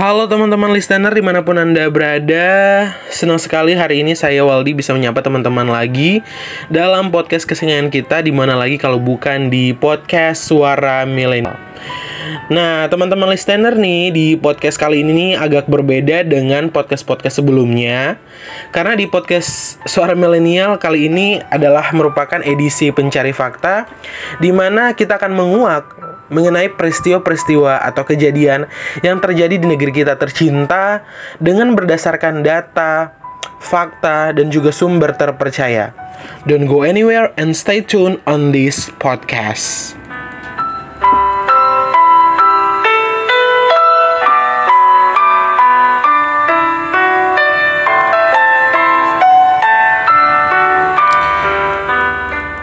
Halo teman-teman listener di mana pun anda berada. Senang sekali hari ini saya Waldi bisa menyapa teman-teman lagi Dalam podcast kesenangan kita Di mana lagi kalau bukan di podcast Suara Milenial. Nah teman-teman listener nih Di podcast kali ini nih agak berbeda dengan podcast-podcast sebelumnya. Karena di podcast Suara Milenial kali ini adalah merupakan edisi pencari fakta Di mana kita akan menguak mengenai peristiwa-peristiwa atau kejadian yang terjadi di negeri kita tercinta dengan berdasarkan data, fakta, dan juga sumber terpercaya. Don't go anywhere and stay tuned on this podcast.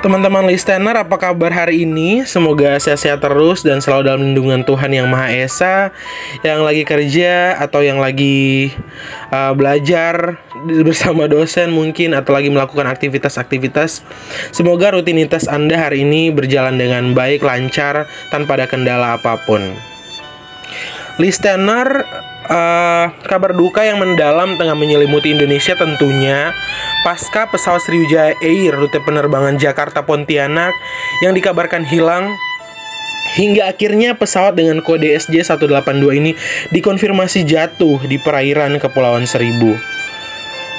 Teman-teman listener, apa kabar hari ini? Semoga sehat-sehat terus dan selalu dalam lindungan Tuhan Yang Maha Esa. Yang lagi kerja atau yang lagi uh, belajar bersama dosen mungkin atau lagi melakukan aktivitas-aktivitas. Semoga rutinitas Anda hari ini berjalan dengan baik, lancar, tanpa ada kendala apa pun. Listener, uh, kabar duka yang mendalam tengah menyelimuti Indonesia tentunya pasca pesawat Sriwijaya Air rute penerbangan Jakarta Pontianak yang dikabarkan hilang hingga akhirnya pesawat dengan kode SJ182 ini dikonfirmasi jatuh di perairan Kepulauan Seribu.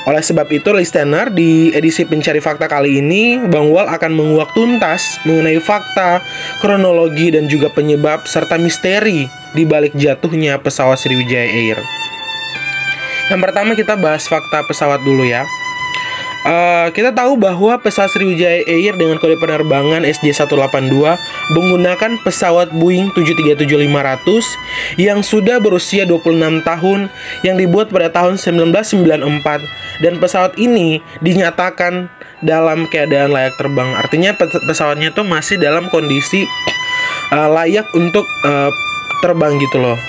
Oleh sebab itu, listener, di edisi Pencari Fakta kali ini, Bang Wal akan menguak tuntas mengenai fakta, kronologi, dan juga penyebab serta misteri di balik jatuhnya pesawat Sriwijaya Air. Yang pertama kita bahas fakta pesawat dulu ya. Uh, kita tahu bahwa pesawat Sriwijaya Air dengan kode penerbangan SJ182 menggunakan pesawat Boeing 737-500 yang sudah berusia 26 tahun yang dibuat pada tahun 1994 dan pesawat ini dinyatakan dalam keadaan layak terbang. Artinya pesawatnya tuh masih dalam kondisi uh, layak untuk uh, terbang gitu loh.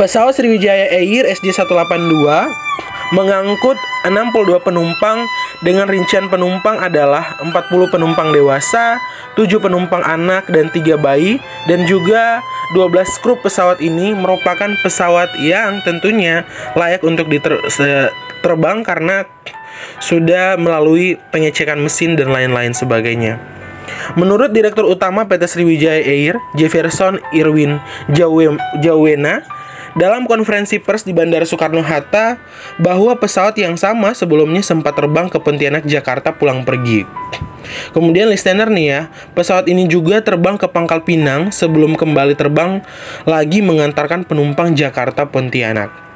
Pesawat Sriwijaya Air SJ182 mengangkut 62 penumpang dengan rincian penumpang adalah 40 penumpang dewasa, 7 penumpang anak dan 3 bayi dan juga 12 kru pesawat ini merupakan pesawat yang tentunya layak untuk diterbang karena sudah melalui pengecekan mesin dan lain-lain sebagainya. Menurut Direktur Utama PT Sriwijaya Air, Jefferson Irwin Jawena, dalam konferensi pers di Bandara Soekarno-Hatta bahwa pesawat yang sama sebelumnya sempat terbang ke Pontianak, Jakarta pulang pergi. Kemudian listener nih ya, pesawat ini juga terbang ke Pangkal Pinang sebelum kembali terbang lagi mengantarkan penumpang Jakarta Pontianak.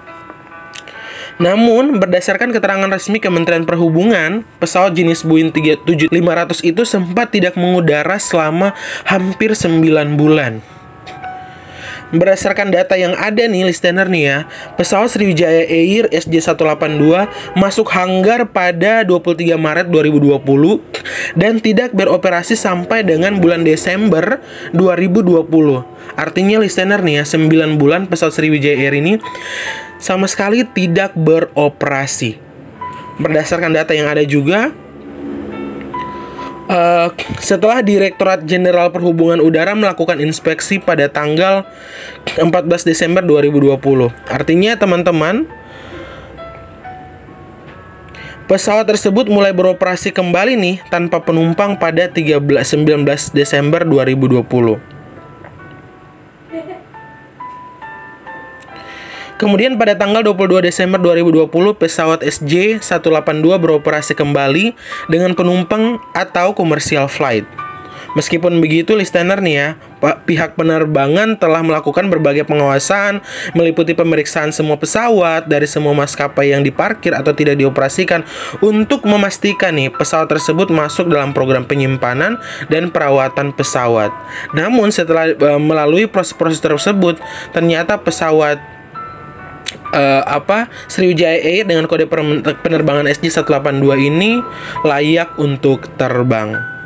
Namun, berdasarkan keterangan resmi Kementerian Perhubungan, pesawat jenis Boeing 77500 itu sempat tidak mengudara selama hampir 9 bulan. Berdasarkan data yang ada nih listener nih ya, pesawat Sriwijaya Air SJ182 masuk hanggar pada 23 Maret 2020 dan tidak beroperasi sampai dengan bulan Desember 2020. Artinya listener nih ya, 9 bulan pesawat Sriwijaya Air ini sama sekali tidak beroperasi. Berdasarkan data yang ada juga, Uh, setelah Direktorat Jenderal Perhubungan Udara melakukan inspeksi pada tanggal 14 Desember 2020. Artinya teman-teman, pesawat tersebut mulai beroperasi kembali nih tanpa penumpang pada 13 19 Desember 2020. Kemudian pada tanggal 22 Desember 2020 pesawat SJ182 beroperasi kembali dengan penumpang atau commercial flight. Meskipun begitu, listener nih ya, pihak penerbangan telah melakukan berbagai pengawasan, meliputi pemeriksaan semua pesawat dari semua maskapai yang diparkir atau tidak dioperasikan untuk memastikan nih pesawat tersebut masuk dalam program penyimpanan dan perawatan pesawat. Namun setelah e, melalui proses-proses tersebut, ternyata pesawat uh, apa Sriwijaya Air dengan kode penerbangan SJ182 ini layak untuk terbang.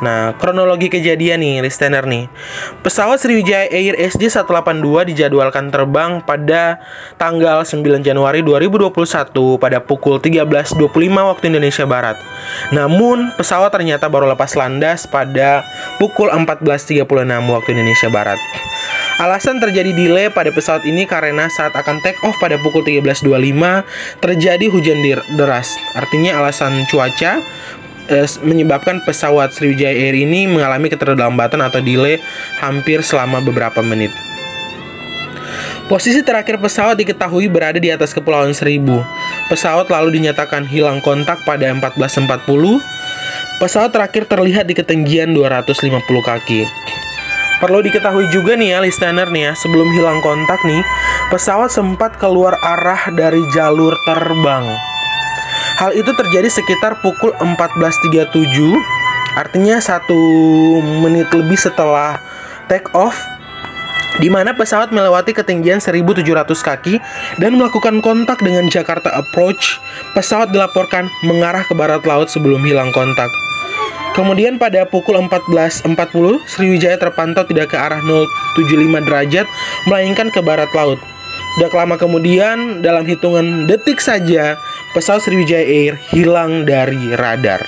Nah, kronologi kejadian nih, listener nih. Pesawat Sriwijaya Air SJ182 dijadwalkan terbang pada tanggal 9 Januari 2021 pada pukul 13.25 waktu Indonesia Barat. Namun, pesawat ternyata baru lepas landas pada pukul 14.36 waktu Indonesia Barat. Alasan terjadi delay pada pesawat ini karena saat akan take off pada pukul 13.25 terjadi hujan deras. Artinya alasan cuaca eh, menyebabkan pesawat Sriwijaya Air ini mengalami keterlambatan atau delay hampir selama beberapa menit. Posisi terakhir pesawat diketahui berada di atas Kepulauan Seribu. Pesawat lalu dinyatakan hilang kontak pada 14.40. Pesawat terakhir terlihat di ketinggian 250 kaki. Perlu diketahui juga nih ya listener nih ya, sebelum hilang kontak nih, pesawat sempat keluar arah dari jalur terbang. Hal itu terjadi sekitar pukul 14.37, artinya satu menit lebih setelah take off di mana pesawat melewati ketinggian 1700 kaki dan melakukan kontak dengan Jakarta Approach. Pesawat dilaporkan mengarah ke barat laut sebelum hilang kontak. Kemudian pada pukul 14.40, Sriwijaya terpantau tidak ke arah 075 derajat, melainkan ke barat laut. Tidak lama kemudian, dalam hitungan detik saja, pesawat Sriwijaya Air hilang dari radar.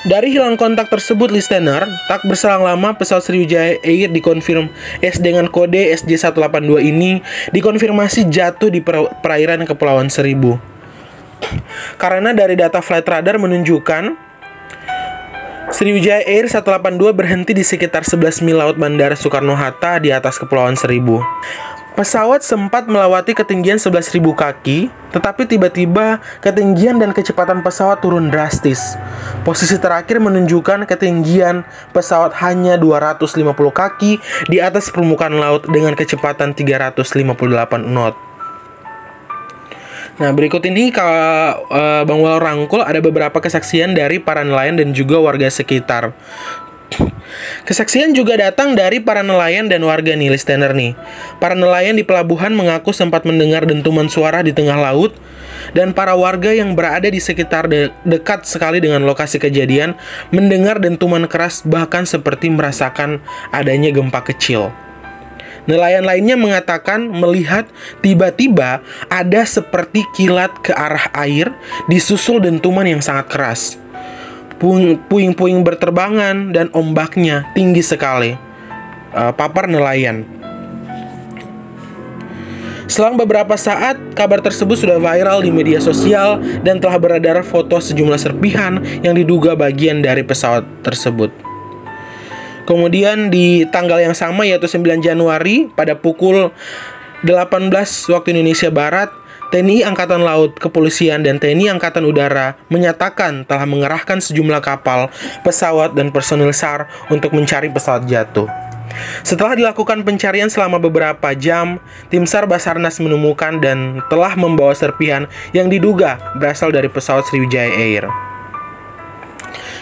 Dari hilang kontak tersebut, listener, tak berselang lama pesawat Sriwijaya Air dikonfirm S dengan kode SJ182 ini dikonfirmasi jatuh di perairan Kepulauan Seribu. Karena dari data flight radar menunjukkan Sriwijaya Air 182 berhenti di sekitar 11 mil laut Bandara Soekarno-Hatta di atas Kepulauan Seribu. Pesawat sempat melewati ketinggian 11.000 kaki, tetapi tiba-tiba ketinggian dan kecepatan pesawat turun drastis. Posisi terakhir menunjukkan ketinggian pesawat hanya 250 kaki di atas permukaan laut dengan kecepatan 358 knot. Nah, berikut ini kalau uh, Bang Wal rangkul ada beberapa kesaksian dari para nelayan dan juga warga sekitar. Kesaksian juga datang dari para nelayan dan warga nih, listener nih. Para nelayan di pelabuhan mengaku sempat mendengar dentuman suara di tengah laut dan para warga yang berada di sekitar de dekat sekali dengan lokasi kejadian mendengar dentuman keras bahkan seperti merasakan adanya gempa kecil. Nelayan lainnya mengatakan melihat tiba-tiba ada seperti kilat ke arah air disusul dentuman yang sangat keras puing-puing berterbangan dan ombaknya tinggi sekali. Uh, papar nelayan. Selang beberapa saat, kabar tersebut sudah viral di media sosial dan telah beredar foto sejumlah serpihan yang diduga bagian dari pesawat tersebut. Kemudian di tanggal yang sama yaitu 9 Januari pada pukul 18 waktu Indonesia Barat, TNI Angkatan Laut, Kepolisian, dan TNI Angkatan Udara menyatakan telah mengerahkan sejumlah kapal, pesawat, dan personil SAR untuk mencari pesawat jatuh. Setelah dilakukan pencarian selama beberapa jam, tim SAR Basarnas menemukan dan telah membawa serpihan yang diduga berasal dari pesawat Sriwijaya Air.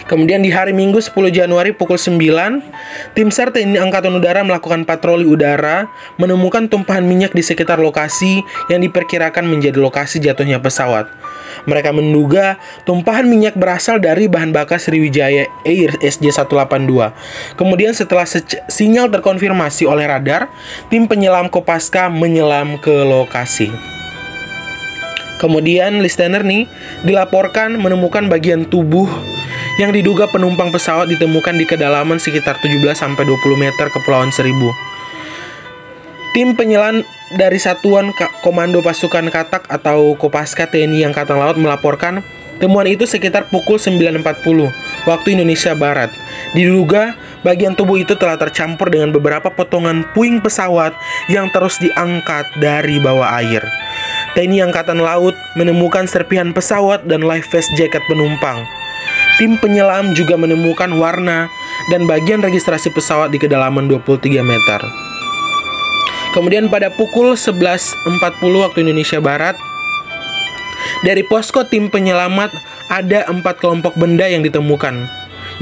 Kemudian di hari Minggu 10 Januari pukul 9, tim SAR TNI Angkatan Udara melakukan patroli udara, menemukan tumpahan minyak di sekitar lokasi yang diperkirakan menjadi lokasi jatuhnya pesawat. Mereka menduga tumpahan minyak berasal dari bahan bakar Sriwijaya Air SJ182. Kemudian setelah sinyal terkonfirmasi oleh radar, tim penyelam Kopaska menyelam ke lokasi. Kemudian listener nih dilaporkan menemukan bagian tubuh yang diduga penumpang pesawat ditemukan di kedalaman sekitar 17-20 meter Kepulauan Seribu. Tim penyelam dari Satuan Komando Pasukan Katak atau Kopaska TNI Angkatan Laut melaporkan temuan itu sekitar pukul 9.40 waktu Indonesia Barat. Diduga bagian tubuh itu telah tercampur dengan beberapa potongan puing pesawat yang terus diangkat dari bawah air. TNI Angkatan Laut menemukan serpihan pesawat dan life vest jaket penumpang. Tim penyelam juga menemukan warna dan bagian registrasi pesawat di kedalaman 23 meter. Kemudian pada pukul 11.40 waktu Indonesia Barat, dari posko tim penyelamat ada empat kelompok benda yang ditemukan,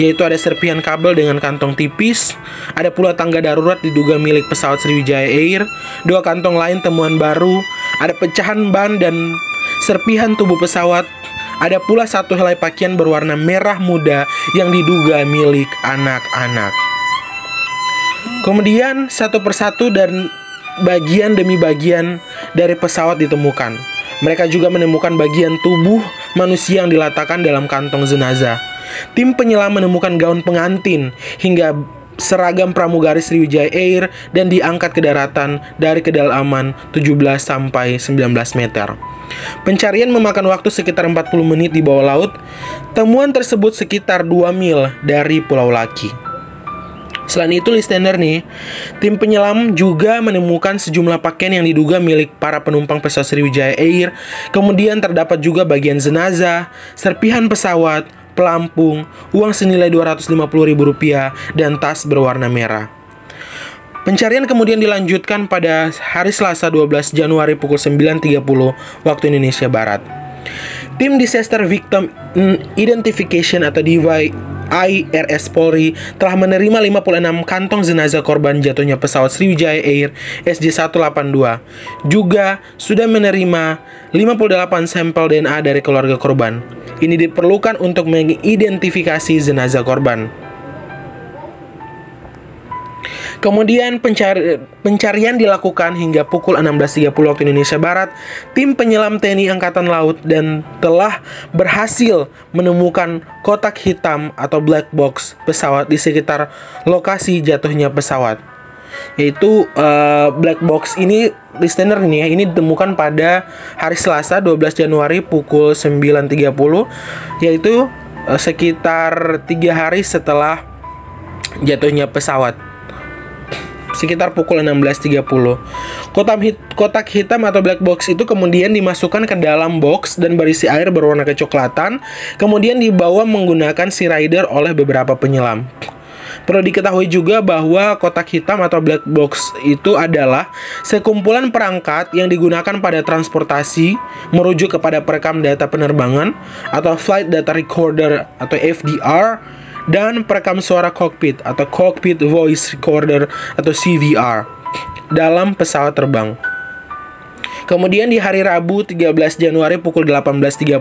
yaitu ada serpihan kabel dengan kantong tipis, ada pula tangga darurat diduga milik pesawat Sriwijaya Air, dua kantong lain temuan baru, ada pecahan ban dan serpihan tubuh pesawat, ada pula satu helai pakaian berwarna merah muda yang diduga milik anak-anak. Kemudian satu persatu dan bagian demi bagian dari pesawat ditemukan. Mereka juga menemukan bagian tubuh manusia yang diletakkan dalam kantong jenazah. Tim penyelam menemukan gaun pengantin hingga seragam pramugari Sriwijaya Air dan diangkat ke daratan dari kedalaman 17 sampai 19 meter. Pencarian memakan waktu sekitar 40 menit di bawah laut. Temuan tersebut sekitar 2 mil dari Pulau Laki. Selain itu, listener nih, tim penyelam juga menemukan sejumlah pakaian yang diduga milik para penumpang pesawat Sriwijaya Air. Kemudian terdapat juga bagian jenazah, serpihan pesawat, pelampung, uang senilai Rp250.000 dan tas berwarna merah. Pencarian kemudian dilanjutkan pada hari Selasa 12 Januari pukul 9.30 waktu Indonesia Barat. Tim Disaster Victim Identification atau DIY IRS Polri telah menerima 56 kantong jenazah korban jatuhnya pesawat Sriwijaya Air SJ182. Juga sudah menerima 58 sampel DNA dari keluarga korban. Ini diperlukan untuk mengidentifikasi jenazah korban. Kemudian pencari, pencarian dilakukan hingga pukul 16.30 waktu Indonesia Barat. Tim penyelam TNI Angkatan Laut dan telah berhasil menemukan kotak hitam atau black box pesawat di sekitar lokasi jatuhnya pesawat. Yaitu uh, black box ini listener ini ya, ini ditemukan pada hari Selasa 12 Januari pukul 9.30 yaitu uh, sekitar tiga hari setelah jatuhnya pesawat sekitar pukul 16.30. Kotak, hit, kotak hitam atau black box itu kemudian dimasukkan ke dalam box dan berisi air berwarna kecoklatan, kemudian dibawa menggunakan sea rider oleh beberapa penyelam. Perlu diketahui juga bahwa kotak hitam atau black box itu adalah sekumpulan perangkat yang digunakan pada transportasi merujuk kepada perekam data penerbangan atau flight data recorder atau FDR dan perekam suara cockpit atau cockpit voice recorder atau CVR dalam pesawat terbang. Kemudian di hari Rabu 13 Januari pukul 18.30,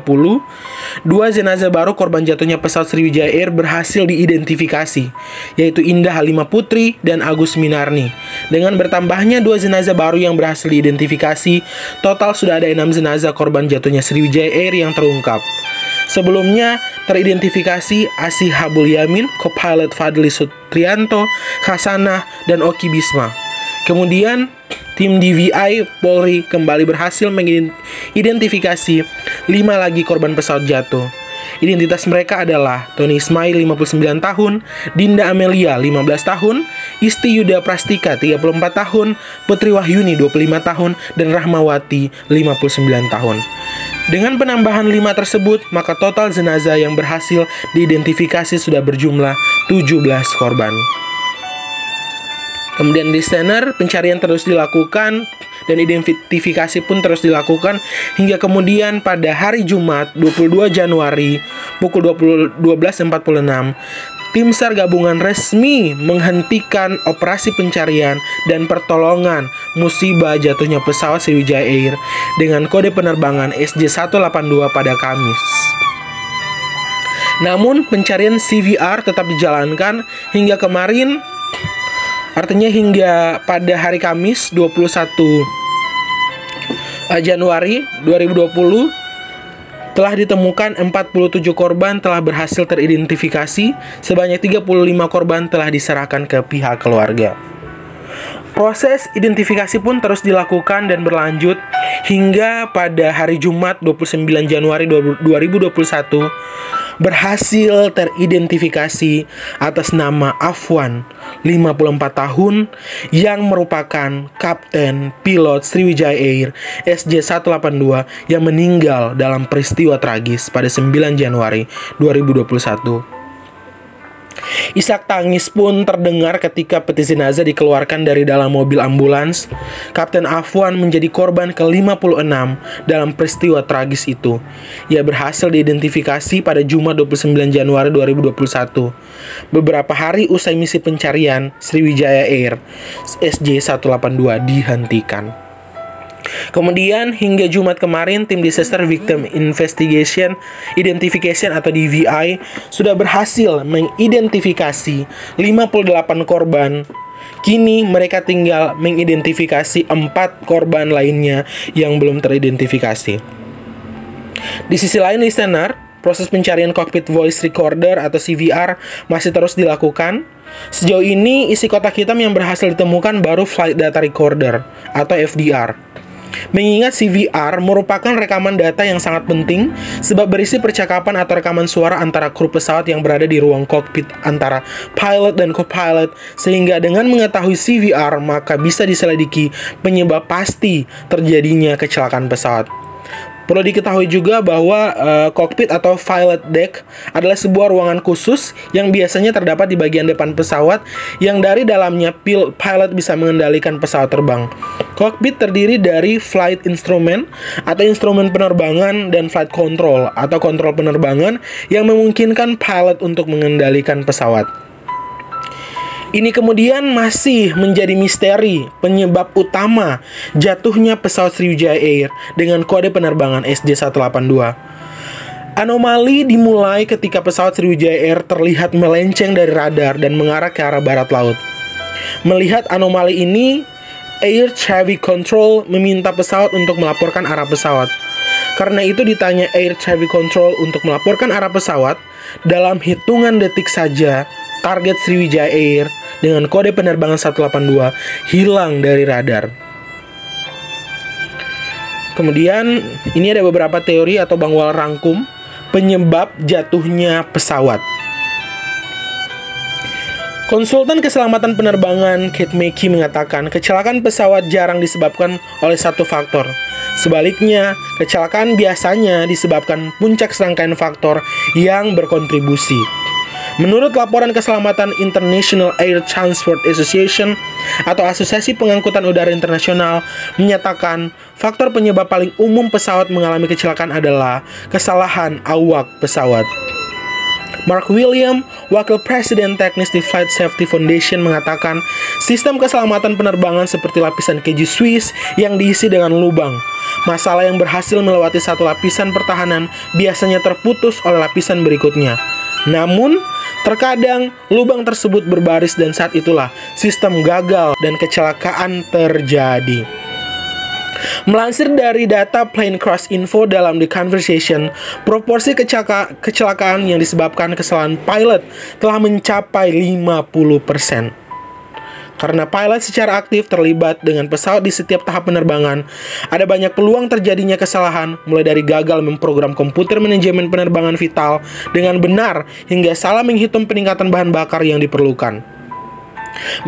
dua jenazah baru korban jatuhnya pesawat Sriwijaya Air berhasil diidentifikasi, yaitu Indah Halimah Putri dan Agus Minarni. Dengan bertambahnya dua jenazah baru yang berhasil diidentifikasi, total sudah ada enam jenazah korban jatuhnya Sriwijaya Air yang terungkap. Sebelumnya teridentifikasi Asih Habul Yamin, co-pilot Fadli Sutrianto, Hasanah, dan Oki Bisma. Kemudian tim DVI Polri kembali berhasil mengidentifikasi lima lagi korban pesawat jatuh. Identitas mereka adalah Tony Ismail 59 tahun, Dinda Amelia 15 tahun, Isti Yuda Prastika 34 tahun, Putri Wahyuni 25 tahun, dan Rahmawati 59 tahun. Dengan penambahan 5 tersebut, maka total jenazah yang berhasil diidentifikasi sudah berjumlah 17 korban. Kemudian di listener, pencarian terus dilakukan dan identifikasi pun terus dilakukan hingga kemudian pada hari Jumat 22 Januari pukul 12.46 tim SAR gabungan resmi menghentikan operasi pencarian dan pertolongan musibah jatuhnya pesawat Sriwijaya Air dengan kode penerbangan SJ182 pada Kamis. Namun pencarian CVR tetap dijalankan hingga kemarin Artinya hingga pada hari Kamis 21 eh, Januari 2020 telah ditemukan 47 korban telah berhasil teridentifikasi, sebanyak 35 korban telah diserahkan ke pihak keluarga. Proses identifikasi pun terus dilakukan dan berlanjut hingga pada hari Jumat 29 Januari 2021 berhasil teridentifikasi atas nama Afwan, 54 tahun, yang merupakan kapten pilot Sriwijaya Air SJ182 yang meninggal dalam peristiwa tragis pada 9 Januari 2021 Isak tangis pun terdengar ketika peti jenazah dikeluarkan dari dalam mobil ambulans. Kapten Afwan menjadi korban ke-56 dalam peristiwa tragis itu. Ia berhasil diidentifikasi pada Jumat 29 Januari 2021. Beberapa hari usai misi pencarian, Sriwijaya Air SJ182 dihentikan. Kemudian hingga Jumat kemarin tim Disaster Victim Investigation Identification atau DVI sudah berhasil mengidentifikasi 58 korban Kini mereka tinggal mengidentifikasi empat korban lainnya yang belum teridentifikasi. Di sisi lain listener, proses pencarian cockpit voice recorder atau CVR masih terus dilakukan. Sejauh ini, isi kotak hitam yang berhasil ditemukan baru flight data recorder atau FDR. Mengingat CVR merupakan rekaman data yang sangat penting sebab berisi percakapan atau rekaman suara antara kru pesawat yang berada di ruang kokpit antara pilot dan co-pilot sehingga dengan mengetahui CVR maka bisa diselidiki penyebab pasti terjadinya kecelakaan pesawat. Perlu diketahui juga bahwa uh, cockpit atau pilot deck adalah sebuah ruangan khusus yang biasanya terdapat di bagian depan pesawat yang dari dalamnya pilot bisa mengendalikan pesawat terbang. Cockpit terdiri dari flight instrument atau instrumen penerbangan dan flight control atau kontrol penerbangan yang memungkinkan pilot untuk mengendalikan pesawat. Ini kemudian masih menjadi misteri penyebab utama jatuhnya pesawat Sriwijaya Air dengan kode penerbangan SJ182. Anomali dimulai ketika pesawat Sriwijaya Air terlihat melenceng dari radar dan mengarah ke arah barat laut. Melihat anomali ini, Air Traffic Control meminta pesawat untuk melaporkan arah pesawat. Karena itu ditanya Air Traffic Control untuk melaporkan arah pesawat, dalam hitungan detik saja target Sriwijaya Air dengan kode penerbangan 182 hilang dari radar. Kemudian ini ada beberapa teori atau bangwal rangkum penyebab jatuhnya pesawat. Konsultan keselamatan penerbangan Kate Mackey mengatakan kecelakaan pesawat jarang disebabkan oleh satu faktor. Sebaliknya, kecelakaan biasanya disebabkan puncak serangkaian faktor yang berkontribusi. Menurut laporan keselamatan International Air Transport Association atau Asosiasi Pengangkutan Udara Internasional menyatakan faktor penyebab paling umum pesawat mengalami kecelakaan adalah kesalahan awak pesawat. Mark William, Wakil Presiden Teknis di Flight Safety Foundation mengatakan sistem keselamatan penerbangan seperti lapisan keju Swiss yang diisi dengan lubang. Masalah yang berhasil melewati satu lapisan pertahanan biasanya terputus oleh lapisan berikutnya. Namun, terkadang lubang tersebut berbaris dan saat itulah sistem gagal dan kecelakaan terjadi. Melansir dari data Plane Crash Info dalam The Conversation, proporsi kecelaka kecelakaan yang disebabkan kesalahan pilot telah mencapai 50%. Karena pilot secara aktif terlibat dengan pesawat di setiap tahap penerbangan, ada banyak peluang terjadinya kesalahan, mulai dari gagal memprogram komputer manajemen penerbangan vital dengan benar hingga salah menghitung peningkatan bahan bakar yang diperlukan.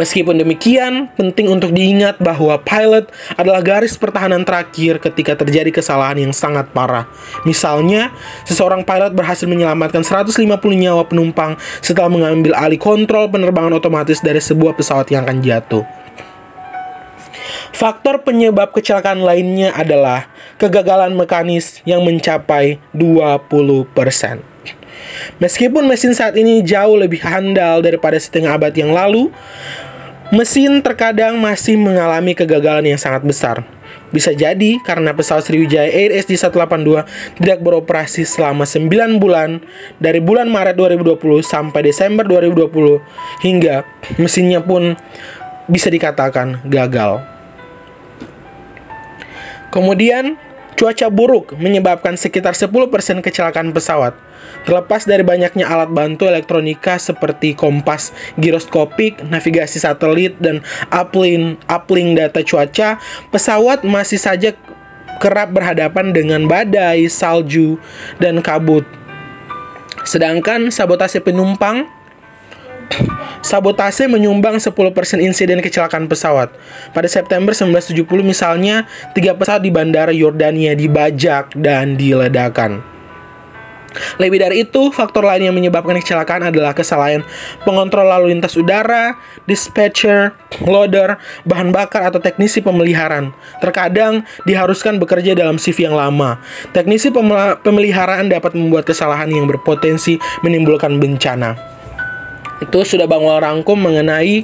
Meskipun demikian, penting untuk diingat bahwa pilot adalah garis pertahanan terakhir ketika terjadi kesalahan yang sangat parah. Misalnya, seseorang pilot berhasil menyelamatkan 150 nyawa penumpang setelah mengambil alih kontrol penerbangan otomatis dari sebuah pesawat yang akan jatuh. Faktor penyebab kecelakaan lainnya adalah kegagalan mekanis yang mencapai 20%. Meskipun mesin saat ini jauh lebih handal daripada setengah abad yang lalu, mesin terkadang masih mengalami kegagalan yang sangat besar. Bisa jadi karena pesawat Sriwijaya Air SJ182 tidak beroperasi selama 9 bulan dari bulan Maret 2020 sampai Desember 2020 hingga mesinnya pun bisa dikatakan gagal. Kemudian Cuaca buruk menyebabkan sekitar 10% kecelakaan pesawat. Terlepas dari banyaknya alat bantu elektronika seperti kompas giroskopik, navigasi satelit, dan uplink, uplink data cuaca, pesawat masih saja kerap berhadapan dengan badai, salju, dan kabut. Sedangkan sabotase penumpang Sabotase menyumbang 10% insiden kecelakaan pesawat. Pada September 1970 misalnya, tiga pesawat di bandara Yordania dibajak dan diledakan. Lebih dari itu, faktor lain yang menyebabkan kecelakaan adalah kesalahan pengontrol lalu lintas udara, dispatcher, loader, bahan bakar atau teknisi pemeliharaan. Terkadang diharuskan bekerja dalam shift yang lama. Teknisi pemeliharaan dapat membuat kesalahan yang berpotensi menimbulkan bencana. Itu sudah Bang rangkum mengenai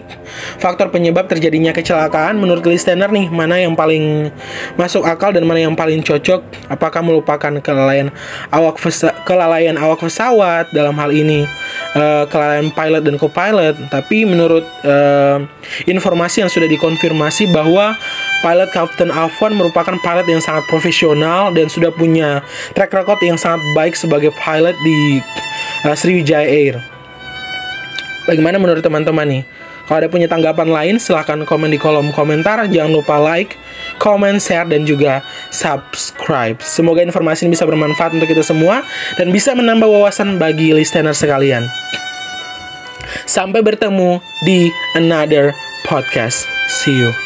faktor penyebab terjadinya kecelakaan menurut listener nih, mana yang paling masuk akal dan mana yang paling cocok? Apakah melupakan kelalaian awak kelalaian awak pesawat dalam hal ini uh, kelalaian pilot dan co-pilot, tapi menurut uh, informasi yang sudah dikonfirmasi bahwa pilot Captain Afwan merupakan pilot yang sangat profesional dan sudah punya track record yang sangat baik sebagai pilot di uh, Sriwijaya Air. Bagaimana menurut teman-teman nih? Kalau ada punya tanggapan lain, silahkan komen di kolom komentar. Jangan lupa like, comment, share, dan juga subscribe. Semoga informasi ini bisa bermanfaat untuk kita semua dan bisa menambah wawasan bagi listener sekalian. Sampai bertemu di another podcast. See you.